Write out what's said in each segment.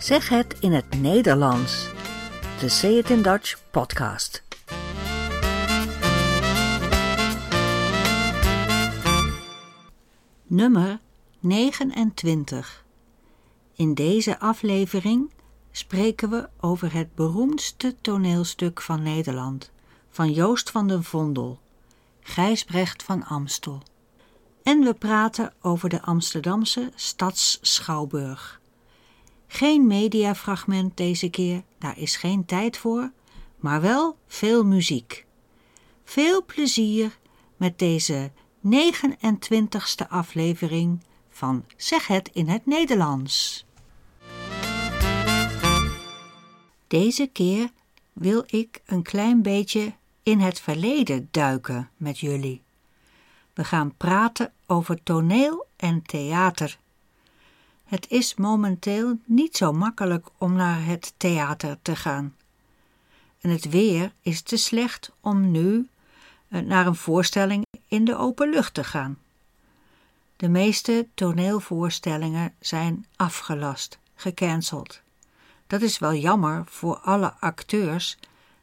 Zeg het in het Nederlands. De Say It in Dutch podcast. Nummer 29. In deze aflevering spreken we over het beroemdste toneelstuk van Nederland, van Joost van den Vondel, Gijsbrecht van Amstel. En we praten over de Amsterdamse Stadsschouwburg. Geen mediafragment deze keer, daar is geen tijd voor, maar wel veel muziek. Veel plezier met deze 29ste aflevering van Zeg het in het Nederlands. Deze keer wil ik een klein beetje in het verleden duiken met jullie. We gaan praten over toneel en theater. Het is momenteel niet zo makkelijk om naar het theater te gaan. En het weer is te slecht om nu eh, naar een voorstelling in de open lucht te gaan. De meeste toneelvoorstellingen zijn afgelast, gecanceld. Dat is wel jammer voor alle acteurs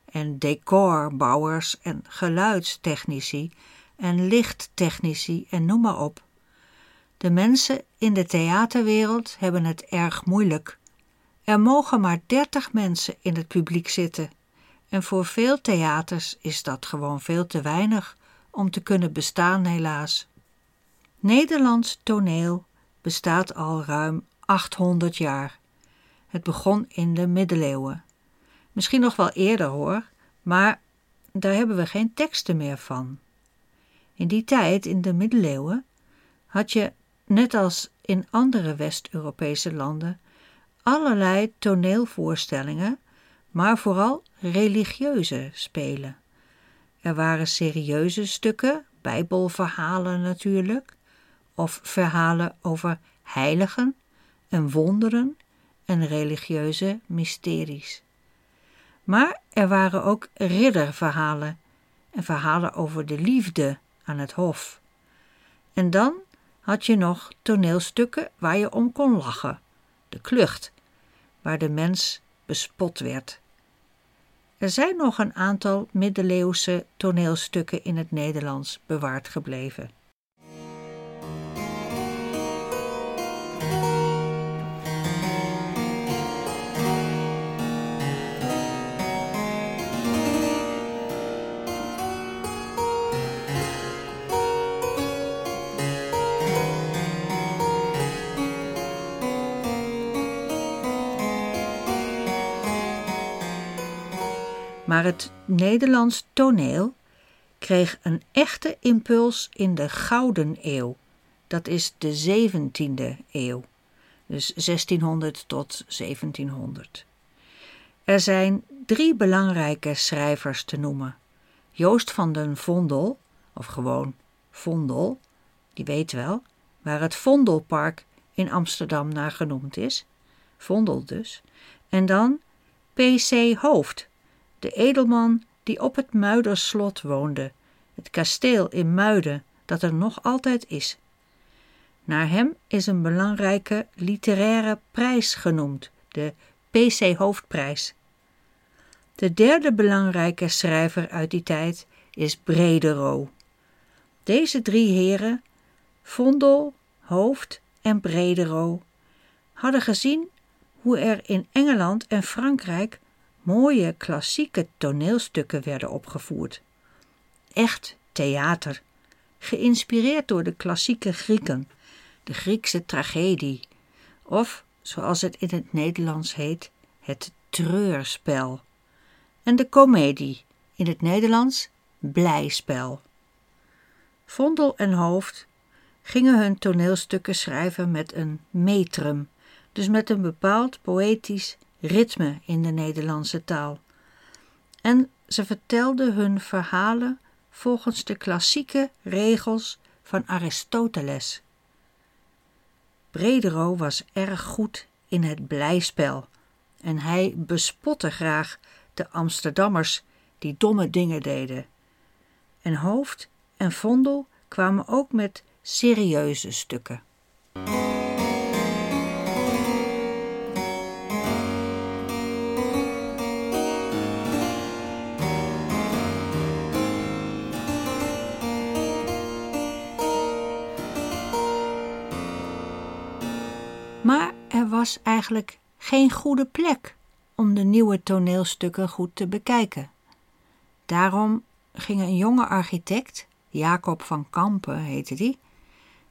en decorbouwers en geluidstechnici en lichttechnici en noem maar op. De mensen in de theaterwereld hebben het erg moeilijk. Er mogen maar dertig mensen in het publiek zitten. En voor veel theaters is dat gewoon veel te weinig om te kunnen bestaan, helaas. Nederlands toneel bestaat al ruim 800 jaar. Het begon in de middeleeuwen. Misschien nog wel eerder hoor, maar daar hebben we geen teksten meer van. In die tijd, in de middeleeuwen, had je, net als in andere West-Europese landen, allerlei toneelvoorstellingen, maar vooral religieuze spelen. Er waren serieuze stukken, bijbelverhalen natuurlijk, of verhalen over heiligen en wonderen en religieuze mysteries. Maar er waren ook ridderverhalen en verhalen over de liefde aan het hof. En dan had je nog toneelstukken waar je om kon lachen, de klucht, waar de mens bespot werd. Er zijn nog een aantal middeleeuwse toneelstukken in het Nederlands bewaard gebleven. Maar het Nederlands toneel kreeg een echte impuls in de Gouden Eeuw. Dat is de 17e eeuw, dus 1600 tot 1700. Er zijn drie belangrijke schrijvers te noemen: Joost van den Vondel, of gewoon Vondel, die weet wel, waar het Vondelpark in Amsterdam naar genoemd is. Vondel dus. En dan P.C. Hoofd, de edelman die op het Muiderslot woonde, het kasteel in Muiden dat er nog altijd is. Naar hem is een belangrijke literaire prijs genoemd, de PC Hoofdprijs. De derde belangrijke schrijver uit die tijd is Bredero. Deze drie heren, Vondel, Hoofd en Bredero, hadden gezien hoe er in Engeland en Frankrijk mooie klassieke toneelstukken werden opgevoerd. Echt theater, geïnspireerd door de klassieke Grieken, de Griekse tragedie, of, zoals het in het Nederlands heet, het treurspel. En de komedie, in het Nederlands blijspel. Vondel en Hoofd gingen hun toneelstukken schrijven met een metrum, dus met een bepaald poëtisch ritme in de Nederlandse taal. En ze vertelden hun verhalen volgens de klassieke regels van Aristoteles. Bredero was erg goed in het blijspel en hij bespotte graag de Amsterdammers die domme dingen deden. En Hoofd en Vondel kwamen ook met serieuze stukken. Eigenlijk geen goede plek om de nieuwe toneelstukken goed te bekijken. Daarom ging een jonge architect, Jacob van Kampen heette die,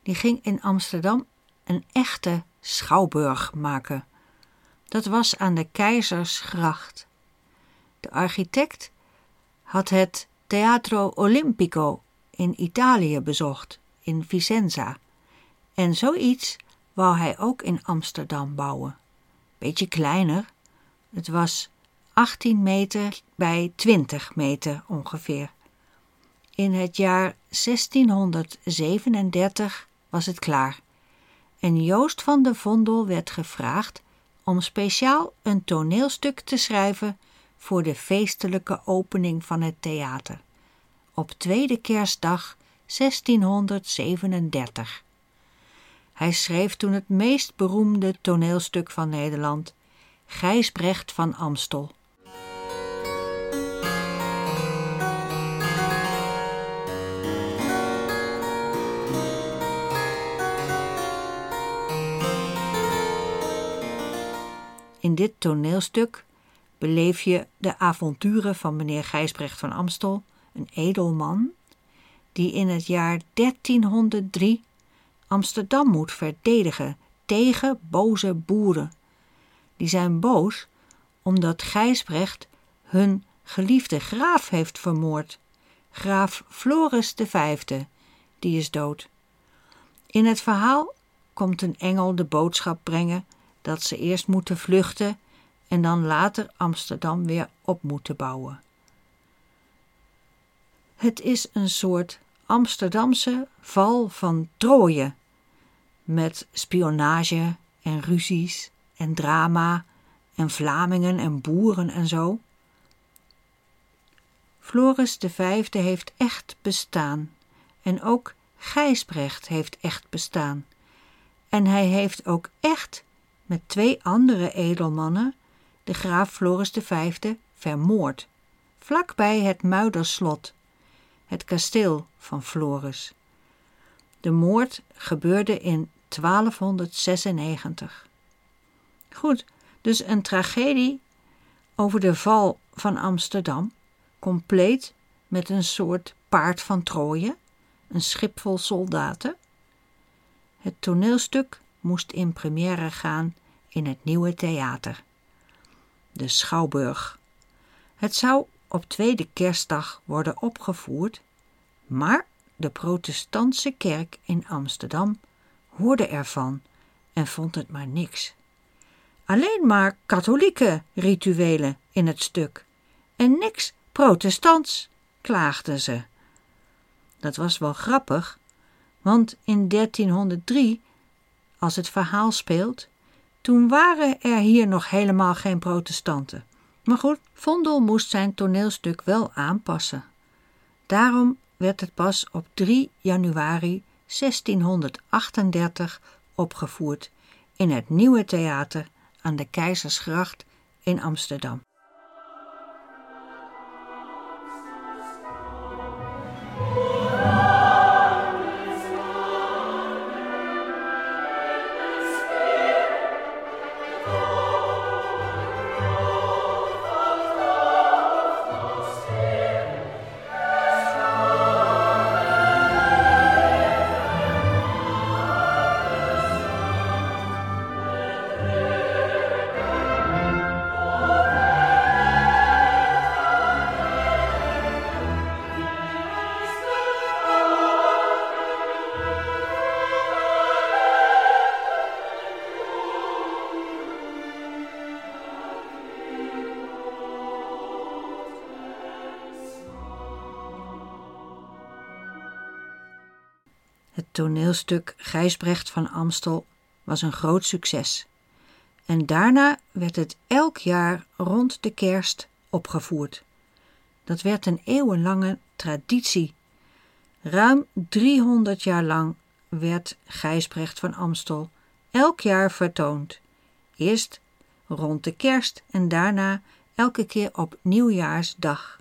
die ging in Amsterdam een echte schouwburg maken. Dat was aan de Keizersgracht. De architect had het Teatro Olimpico in Italië bezocht, in Vicenza. En zoiets wou hij ook in Amsterdam bouwen. Beetje kleiner. Het was 18 meter bij 20 meter ongeveer. In het jaar 1637 was het klaar. En Joost van de Vondel werd gevraagd om speciaal een toneelstuk te schrijven voor de feestelijke opening van het theater. Op tweede kerstdag 1637. Hij schreef toen het meest beroemde toneelstuk van Nederland, Gijsbrecht van Amstel. In dit toneelstuk beleef je de avonturen van meneer Gijsbrecht van Amstel, een edelman, die in het jaar 1303 Amsterdam moet verdedigen tegen boze boeren. Die zijn boos omdat Gijsbrecht hun geliefde graaf heeft vermoord. Graaf Floris V, die is dood. In het verhaal komt een engel de boodschap brengen dat ze eerst moeten vluchten en dan later Amsterdam weer op moeten bouwen. Het is een soort Amsterdamse val van Troje, met spionage en ruzies en drama en Vlamingen en boeren en zo. Floris de Vijfde heeft echt bestaan en ook Gijsbrecht heeft echt bestaan. En hij heeft ook echt met twee andere edelmannen de graaf Floris V vermoord, vlakbij het Muiderslot, het kasteel van Floris. De moord gebeurde in 1296. Goed, dus een tragedie over de val van Amsterdam, compleet met een soort paard van Troje, een schip vol soldaten. Het toneelstuk moest in première gaan in het nieuwe theater. De Schouwburg. Het zou op tweede kerstdag worden opgevoerd, maar de protestantse kerk in Amsterdam hoorde ervan en vond het maar niks. Alleen maar katholieke rituelen in het stuk en niks protestants, klaagden ze. Dat was wel grappig, want in 1303 als het verhaal speelt, toen waren er hier nog helemaal geen protestanten. Maar goed, Vondel moest zijn toneelstuk wel aanpassen. Daarom werd het pas op 3 januari 1638 opgevoerd in het Nieuwe Theater aan de Keizersgracht in Amsterdam. Toneelstuk Gijsbrecht van Amstel was een groot succes. En daarna werd het elk jaar rond de kerst opgevoerd. Dat werd een eeuwenlange traditie. Ruim 300 jaar lang werd Gijsbrecht van Amstel elk jaar vertoond. Eerst rond de kerst en daarna elke keer op nieuwjaarsdag.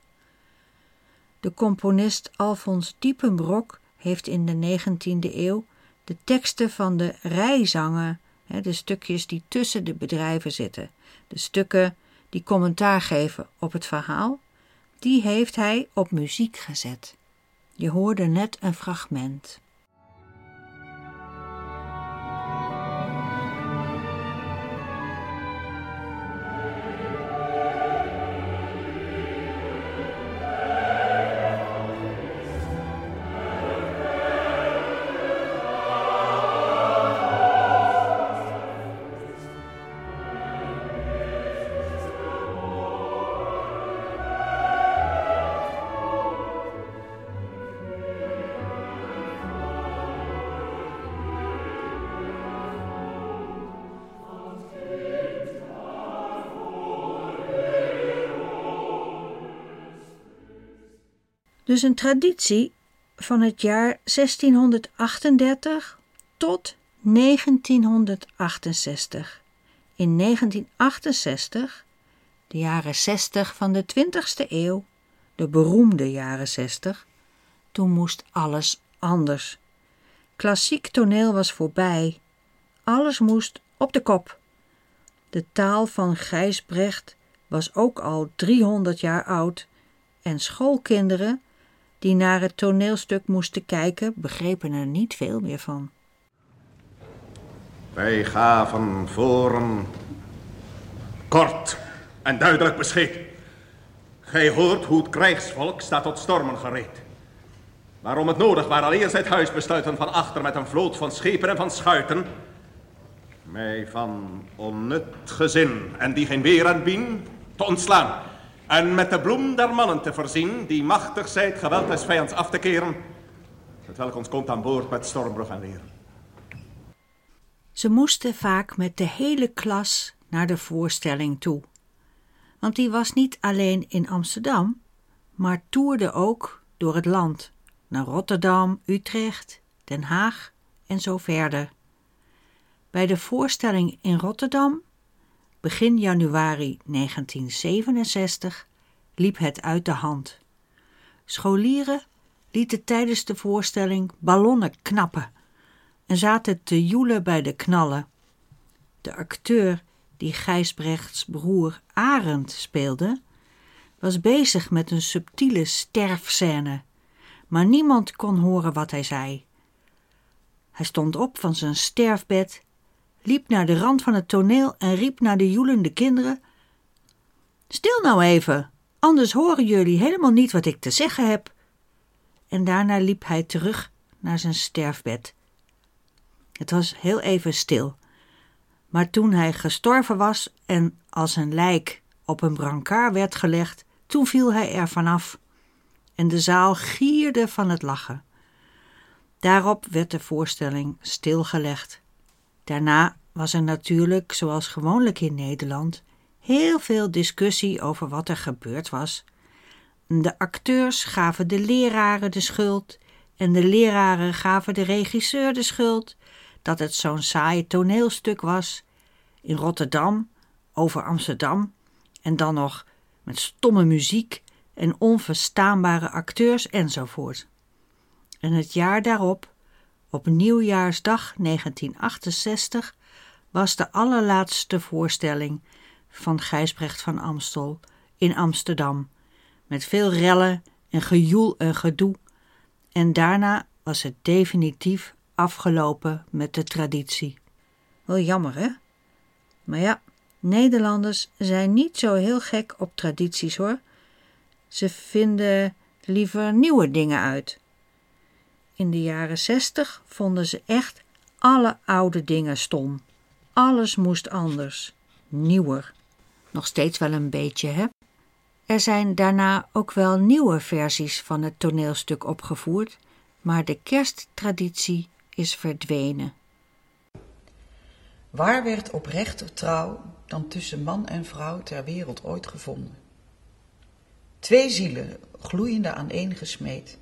De componist Alfons Diepenbrok heeft in de 19e eeuw de teksten van de rijzangen de stukjes die tussen de bedrijven zitten, de stukken die commentaar geven op het verhaal, die heeft hij op muziek gezet. Je hoorde net een fragment. Dus een traditie van het jaar 1638 tot 1968. In 1968, de jaren 60 van de 20ste eeuw, de beroemde jaren 60, toen moest alles anders. Klassiek toneel was voorbij. Alles moest op de kop. De taal van Gijsbrecht was ook al 300 jaar oud en schoolkinderen die naar het toneelstuk moesten kijken, begrepen er niet veel meer van. Wij gaven voor een kort en duidelijk bescheid. Gij hoort hoe het krijgsvolk staat tot stormen gereed. Waarom het nodig was allereerst het huis besluiten van achter met een vloot van schepen en van schuiten, mij van onnut gezin en die geen weer aan bien te ontslaan en met de bloem der mannen te voorzien, die machtig zijt geweld des vijands af te keren, hetwelk ons komt aan boord met stormbrug en weer. Ze moesten vaak met de hele klas naar de voorstelling toe. Want die was niet alleen in Amsterdam, maar toerde ook door het land, naar Rotterdam, Utrecht, Den Haag en zo verder. Bij de voorstelling in Rotterdam Begin januari 1967 liep het uit de hand. Scholieren lieten tijdens de voorstelling ballonnen knappen en zaten te joelen bij de knallen. De acteur die Gijsbrechts broer Arend speelde, was bezig met een subtiele sterfscène, maar niemand kon horen wat hij zei. Hij stond op van zijn sterfbed liep naar de rand van het toneel en riep naar de joelende kinderen: Stil nou even, anders horen jullie helemaal niet wat ik te zeggen heb. En daarna liep hij terug naar zijn sterfbed. Het was heel even stil, maar toen hij gestorven was en als een lijk op een brancard werd gelegd, toen viel hij er vanaf en de zaal gierde van het lachen. Daarop werd de voorstelling stilgelegd. Daarna was er natuurlijk, zoals gewoonlijk in Nederland, heel veel discussie over wat er gebeurd was. De acteurs gaven de leraren de schuld en de leraren gaven de regisseur de schuld dat het zo'n saai toneelstuk was. In Rotterdam, over Amsterdam en dan nog met stomme muziek en onverstaanbare acteurs enzovoort. En het jaar daarop op nieuwjaarsdag 1968 was de allerlaatste voorstelling van Gijsbrecht van Amstel in Amsterdam, met veel rellen en gejoel en gedoe. En daarna was het definitief afgelopen met de traditie. Wel jammer, hè? Maar ja, Nederlanders zijn niet zo heel gek op tradities hoor. Ze vinden liever nieuwe dingen uit. In de jaren zestig vonden ze echt alle oude dingen stom. Alles moest anders, nieuwer. Nog steeds wel een beetje, hè? Er zijn daarna ook wel nieuwe versies van het toneelstuk opgevoerd, maar de kersttraditie is verdwenen. Waar werd oprechter trouw dan tussen man en vrouw ter wereld ooit gevonden? Twee zielen gloeiende aan één gesmeed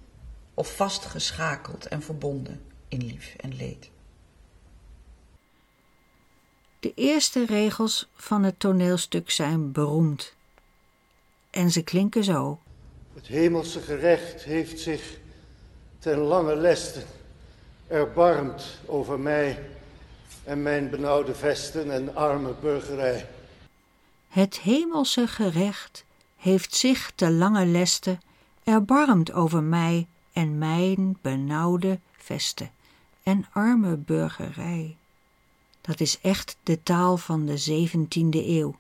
of vastgeschakeld en verbonden in lief en leed. De eerste regels van het toneelstuk zijn beroemd. En ze klinken zo. Het hemelse gerecht heeft zich ten lange leste erbarmd over mij en mijn benauwde vesten en arme burgerij. Het hemelse gerecht heeft zich te lange leste erbarmd over mij en mijn benauwde vesten en arme burgerij. Dat is echt de taal van de zeventiende eeuw,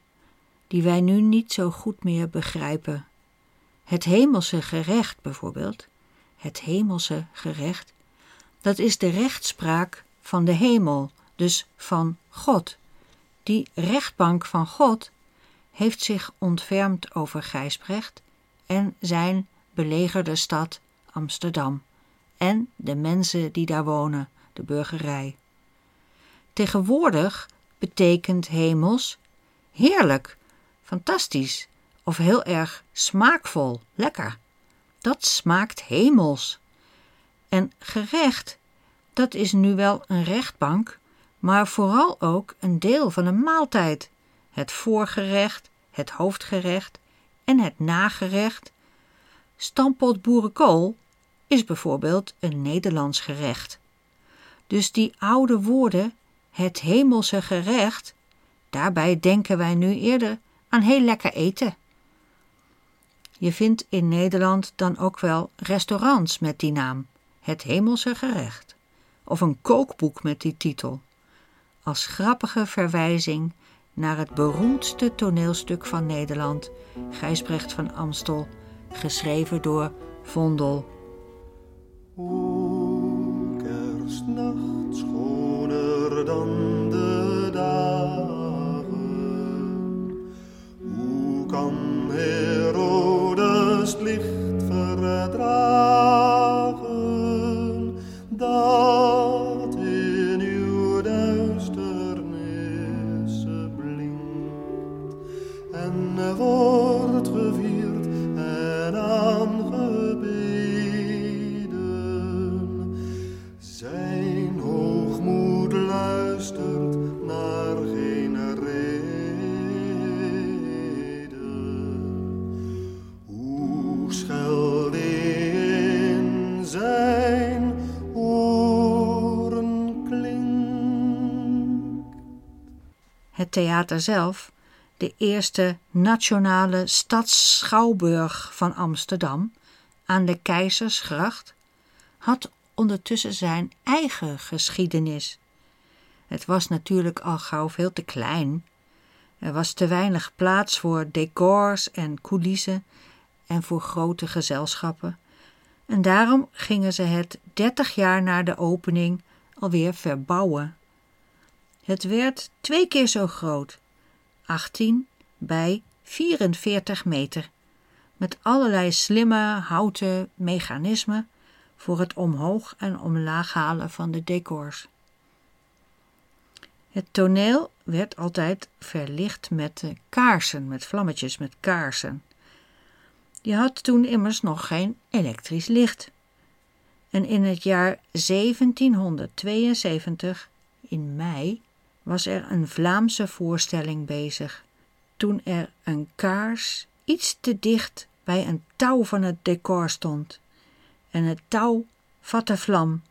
die wij nu niet zo goed meer begrijpen. Het hemelse gerecht bijvoorbeeld, het hemelse gerecht, dat is de rechtspraak van de hemel, dus van God. Die rechtbank van God heeft zich ontfermd over Gijsbrecht en zijn belegerde stad Amsterdam en de mensen die daar wonen, de burgerij. Tegenwoordig betekent hemels heerlijk, fantastisch of heel erg smaakvol, lekker. Dat smaakt hemels. En gerecht, dat is nu wel een rechtbank, maar vooral ook een deel van een maaltijd. Het voorgerecht, het hoofdgerecht en het nagerecht. Stampot boerenkool is bijvoorbeeld een Nederlands gerecht. Dus die oude woorden, het hemelse gerecht, daarbij denken wij nu eerder aan heel lekker eten. Je vindt in Nederland dan ook wel restaurants met die naam, het hemelse gerecht, of een kookboek met die titel, als grappige verwijzing naar het beroemdste toneelstuk van Nederland, Gijsbrecht van Amstel, geschreven door Vondel. O kerstnacht schoner dan de dagen, hoe kan Herodes theater zelf, de eerste nationale stadsschouwburg van Amsterdam aan de Keizersgracht, had ondertussen zijn eigen geschiedenis. Het was natuurlijk al gauw veel te klein. Er was te weinig plaats voor decors en coulissen en voor grote gezelschappen. En daarom gingen ze het dertig jaar na de opening alweer verbouwen. Het werd twee keer zo groot, 18 bij 44 meter, met allerlei slimme houten mechanismen voor het omhoog en omlaag halen van de decors. Het toneel werd altijd verlicht met eh, kaarsen, met vlammetjes, met kaarsen. Je had toen immers nog geen elektrisch licht. En in het jaar 1772, in mei, was er een Vlaamse voorstelling bezig, toen er een kaars iets te dicht bij een touw van het decor stond. En het touw vatte vlam.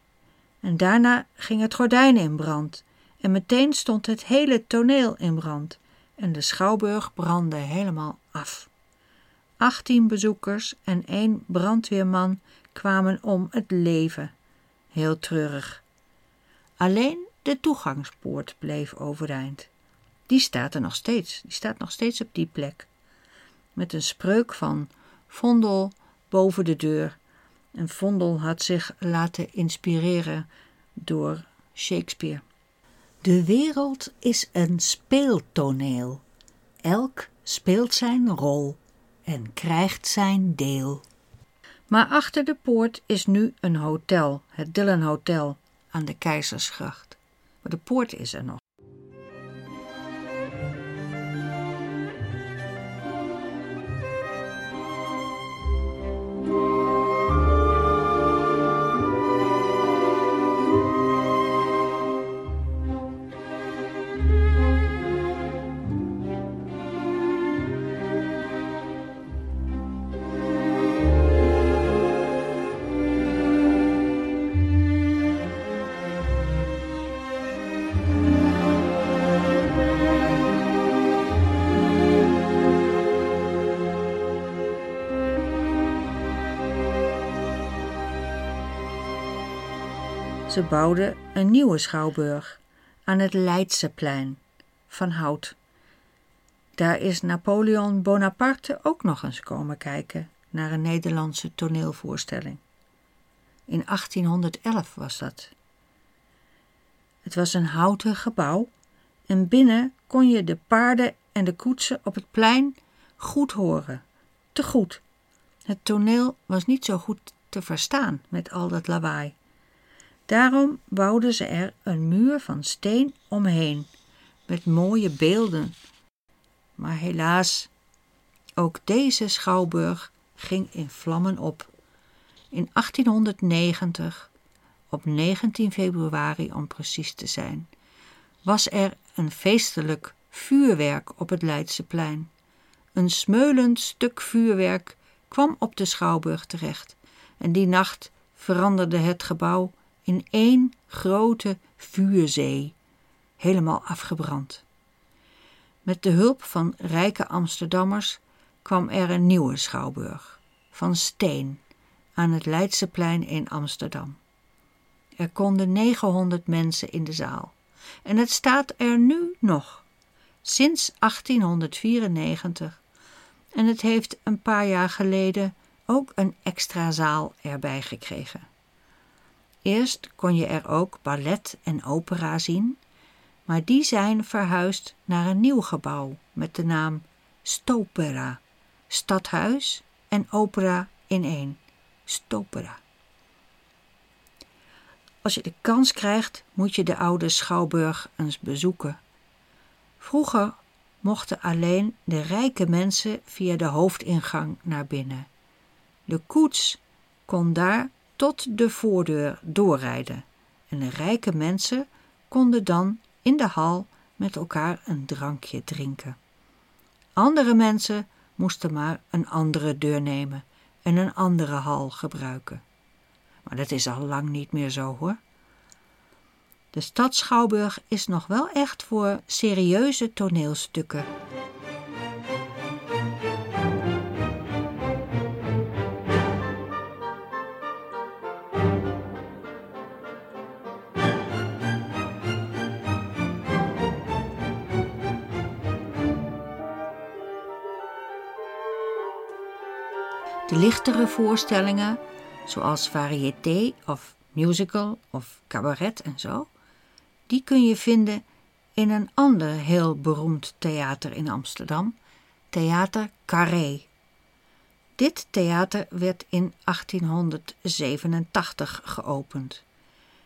En daarna ging het gordijn in brand. En meteen stond het hele toneel in brand. En de schouwburg brandde helemaal af. Achttien bezoekers en één brandweerman kwamen om het leven. Heel treurig. Alleen de toegangspoort bleef overeind. Die staat er nog steeds. Die staat nog steeds op die plek. Met een spreuk van Vondel boven de deur. En Vondel had zich laten inspireren door Shakespeare. De wereld is een speeltoneel. Elk speelt zijn rol en krijgt zijn deel. Maar achter de poort is nu een hotel, het Dillon Hotel aan de Keizersgracht. Maar de poort is er nog. Ze bouwden een nieuwe schouwburg aan het Leidseplein van hout. Daar is Napoleon Bonaparte ook nog eens komen kijken naar een Nederlandse toneelvoorstelling. In 1811 was dat. Het was een houten gebouw en binnen kon je de paarden en de koetsen op het plein goed horen. Te goed. Het toneel was niet zo goed te verstaan met al dat lawaai. Daarom bouwden ze er een muur van steen omheen, met mooie beelden. Maar helaas, ook deze schouwburg ging in vlammen op. In 1890, op 19 februari om precies te zijn, was er een feestelijk vuurwerk op het Leidseplein. Een smeulend stuk vuurwerk kwam op de schouwburg terecht en die nacht veranderde het gebouw in één grote vuurzee, helemaal afgebrand. Met de hulp van rijke Amsterdammers kwam er een nieuwe schouwburg, van steen, aan het Leidseplein in Amsterdam. Er konden 900 mensen in de zaal. En het staat er nu nog, sinds 1894. En het heeft een paar jaar geleden ook een extra zaal erbij gekregen. Eerst kon je er ook ballet en opera zien, maar die zijn verhuisd naar een nieuw gebouw met de naam Stopera, stadhuis en opera in één. Stopera. Als je de kans krijgt, moet je de oude schouwburg eens bezoeken. Vroeger mochten alleen de rijke mensen via de hoofdingang naar binnen. De koets kon daar tot de voordeur doorrijden en de rijke mensen konden dan in de hal met elkaar een drankje drinken. Andere mensen moesten maar een andere deur nemen en een andere hal gebruiken. Maar dat is al lang niet meer zo hoor. De stad Schouwburg is nog wel echt voor serieuze toneelstukken. De lichtere voorstellingen, zoals variété of musical of cabaret en zo, die kun je vinden in een ander heel beroemd theater in Amsterdam, Theater Carré. Dit theater werd in 1887 geopend.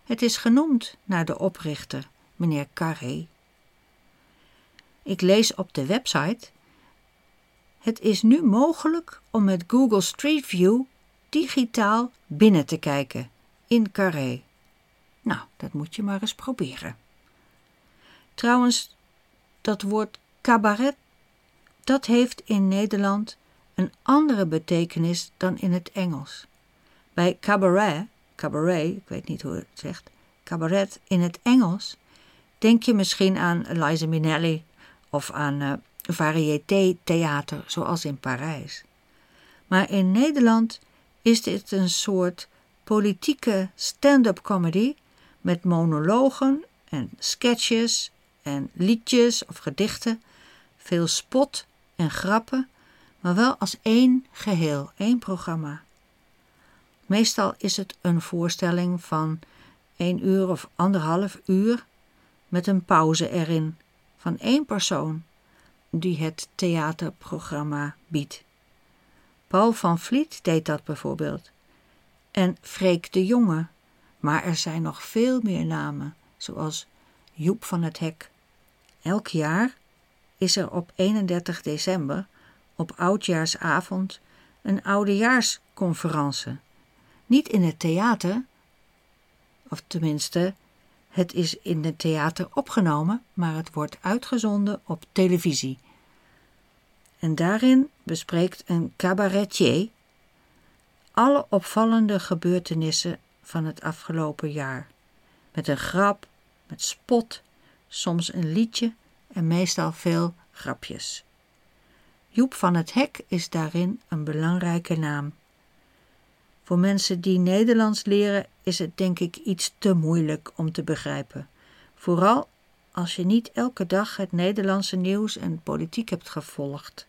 Het is genoemd naar de oprichter, meneer Carré. Ik lees op de website het is nu mogelijk om met Google Street View digitaal binnen te kijken in Carré. Nou, dat moet je maar eens proberen. Trouwens, dat woord cabaret, dat heeft in Nederland een andere betekenis dan in het Engels. Bij cabaret, cabaret, ik weet niet hoe het zegt, cabaret in het Engels, denk je misschien aan Liza Minnelli of aan uh, variété-theater zoals in Parijs. Maar in Nederland is dit een soort politieke stand-up comedy met monologen en sketches en liedjes of gedichten, veel spot en grappen, maar wel als één geheel, één programma. Meestal is het een voorstelling van één uur of anderhalf uur met een pauze erin van één persoon die het theaterprogramma biedt. Paul van Vliet deed dat bijvoorbeeld. En Freek de Jonge. Maar er zijn nog veel meer namen, zoals Joep van het Hek. Elk jaar is er op 31 december, op oudjaarsavond, een oudejaarsconferentie. Niet in het theater, of tenminste het is in het theater opgenomen, maar het wordt uitgezonden op televisie. En daarin bespreekt een cabaretier alle opvallende gebeurtenissen van het afgelopen jaar. Met een grap, met spot, soms een liedje en meestal veel grapjes. Joep van het Hek is daarin een belangrijke naam. Voor mensen die Nederlands leren is het denk ik iets te moeilijk om te begrijpen. Vooral als je niet elke dag het Nederlandse nieuws en politiek hebt gevolgd.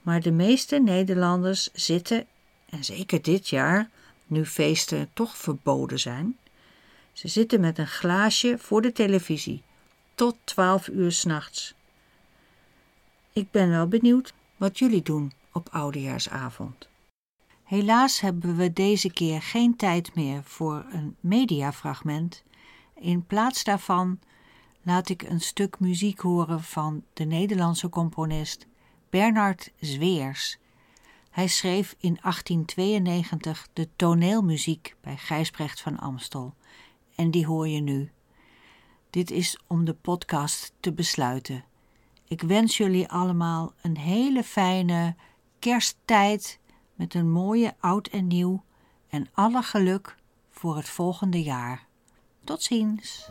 Maar de meeste Nederlanders zitten, en zeker dit jaar, nu feesten toch verboden zijn, ze zitten met een glaasje voor de televisie tot twaalf uur s'nachts. Ik ben wel benieuwd wat jullie doen op oudejaarsavond. Helaas hebben we deze keer geen tijd meer voor een mediafragment. In plaats daarvan laat ik een stuk muziek horen van de Nederlandse componist Bernard Zweers. Hij schreef in 1892 de toneelmuziek bij Gijsbrecht van Amstel en die hoor je nu. Dit is om de podcast te besluiten. Ik wens jullie allemaal een hele fijne kersttijd met een mooie oud en nieuw en alle geluk voor het volgende jaar. Tot ziens.